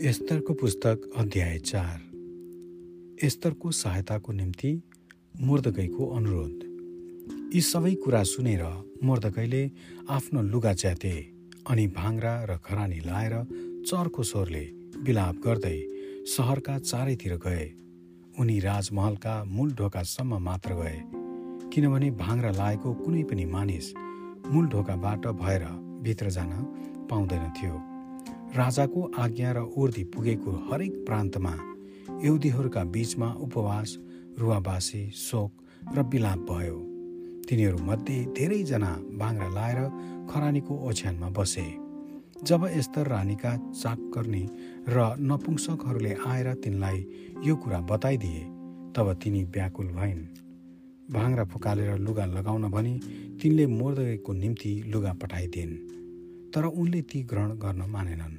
एस्तरको पुस्तक अध्याय चार। एस्तरको सहायताको निम्ति मुर्दकैको अनुरोध। यी सबै कुरा सुनेर मुर्दकैले आफ्नो लुगा च्याते अनि भाङ्रा र खरानी लाएर चर्को स्वरले बिलाप गर्दै सहरका चारैतिर गए। उनी राजमहलका मूल ढोकासम्म मात्र गए किनभने भाङ्रा लाएको कुनै पनि मानिस मूल ढोकाबाट भएर भित्र जान पाउँदैनथ्यो राजाको आज्ञा र उर्दी पुगेको हरेक प्रान्तमा यहुदीहरूका बीचमा उपवास रुवाबासी शोक र बिलाप भयो। तिनीहरूमध्ये धेरैजना बाङ्रा लाएर खरानीको ओछ्यानमा बसे। जब यस्तर रानीका चाकर्नी र नपुंसकहरूले आएर तिनलाई यो कुरा बताइदिए तब तिनी व्याकुल भइन्। भाङ्रा फुकालेर लुगा लगाउन भनी तिनले मोर्दको निम्ति लुगा पठाइदिन् तर उनले ती ग्रहण गर्न मानेनन्।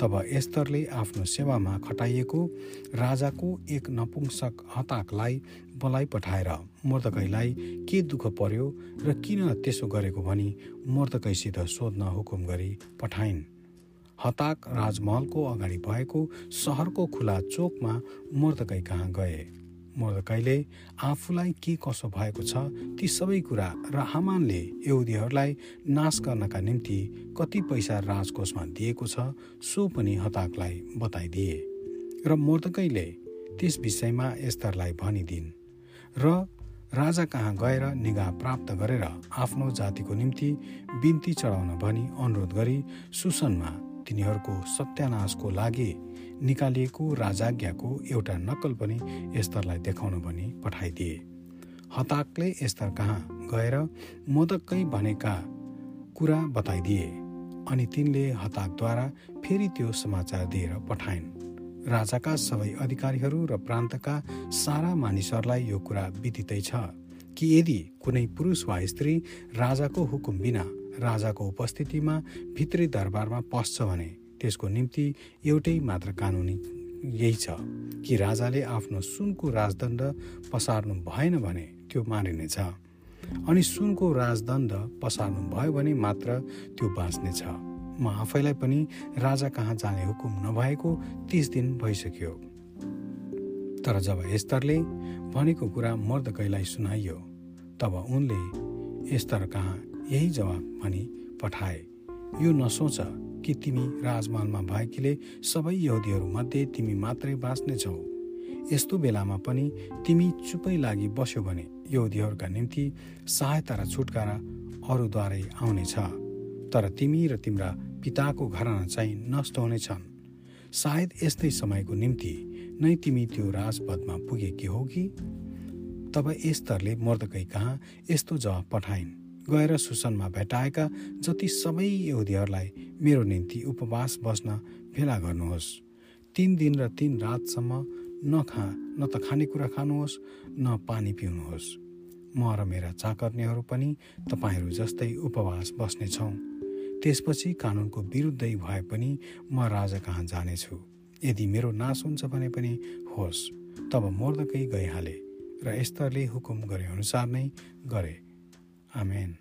तब एस्तरले आफ्नो सेवामा खटाइएको राजाको एक नपुंसक हताकलाई बोलाइ पठाएर मोर्दकैलाई के दुःख पर्यो र किन त्यसो गरेको भनी मोर्दकैसित सोध्न हुकुम गरी पठाइन्। हताक राजमहलको अगाडि भएको सहरको खुला चोकमा मोर्दकै कहाँ गए। मोर्दकैले आफूलाई के कसो भएको छ ती सबै कुरा र हामानले यहुदीहरूलाई नाश गर्नका निम्ति कति पैसा राजकोषमा दिएको छ सो पनि हताकलाई बताइदिए। र मोर्दकैले त्यस विषयमा एस्तरलाई भनिदिन् र राजा कहाँ गएर निगाह प्राप्त गरेर आफ्नो जातिको निम्ति बिन्ती चढाउन भनी अनुरोध गरी सुसनमा तिनीहरूको सत्यानाशको लागि निकालिएको राजाज्ञाको एउटा नक्कल पनि एस्तरलाई देखाउन भनी पठाइदिए। हताकले एस्तर कहाँ गएर मोदककै भनेका कुरा बताइदिए अनि तिनले हताकद्वारा फेरि त्यो समाचार दिएर पठाइन्। राजाका सबै अधिकारीहरू र प्रान्तका सारा मानिसहरूलाई यो कुरा विदितै छ कि यदि कुनै पुरुष वा स्त्री राजाको हुकुम बिना राजाको उपस्थितिमा भित्री दरबारमा पस्छ भने त्यसको निम्ति एउटै मात्र कानुनी यही छ कि राजाले आफ्नो सुनको राजदण्ड पसार्नु भएन भने त्यो मारिनेछ अनि सुनको राजदण्ड पसार्नु भयो भने मात्र त्यो बाँच्नेछ। म आफैलाई पनि राजा कहाँ जाने हुकुम नभएको तिस दिन भइसक्यो। तर जब एस्तरले भनेको कुरा मर्दकैलाई सुनाइयो तब उनले एस्तर कहाँ? यही जवाब भनी पठाए। यो नसोच कि तिमी राजमहलमा भएकीले सबै यहुदीहरूमध्ये तिमी मात्रै बाँच्नेछौ यस्तो बेलामा पनि तिमी चुपै लागि बस्यो भने यहुदीहरूका निम्ति सहायता र छुटकारा अरूद्वारै आउनेछ तर तिमी र तिम्रा पिताको घरना चाहिँ नष्ट हुनेछन् सायद यस्तै समयको निम्ति नै तिमी त्यो राजपदमा पुगेकी हो कि? तब एस्तरले मर्दकै कहाँ यस्तो जवाब पठाइन्? गएर सुसनमा भेटाएका जति सबै यहुदीहरूलाई मेरो निम्ति उपवास बस्न भेला गर्नुहोस्। तिन दिन र तिन रातसम्म नखा न त खानेकुरा खानुहोस् न पानी पिउनुहोस्। म र मेरा चाकर्नेहरू पनि तपाईँहरू जस्तै उपवास बस्नेछौँ। त्यसपछि कानुनको विरुद्धै भए पनि म राजा कहाँ जानेछु? यदि मेरो नाश हुन्छ भने पनि होस्। तब मर्दकै गइहाले र यस्तरले हुकुम गरे अनुसार नै गरे। Amén.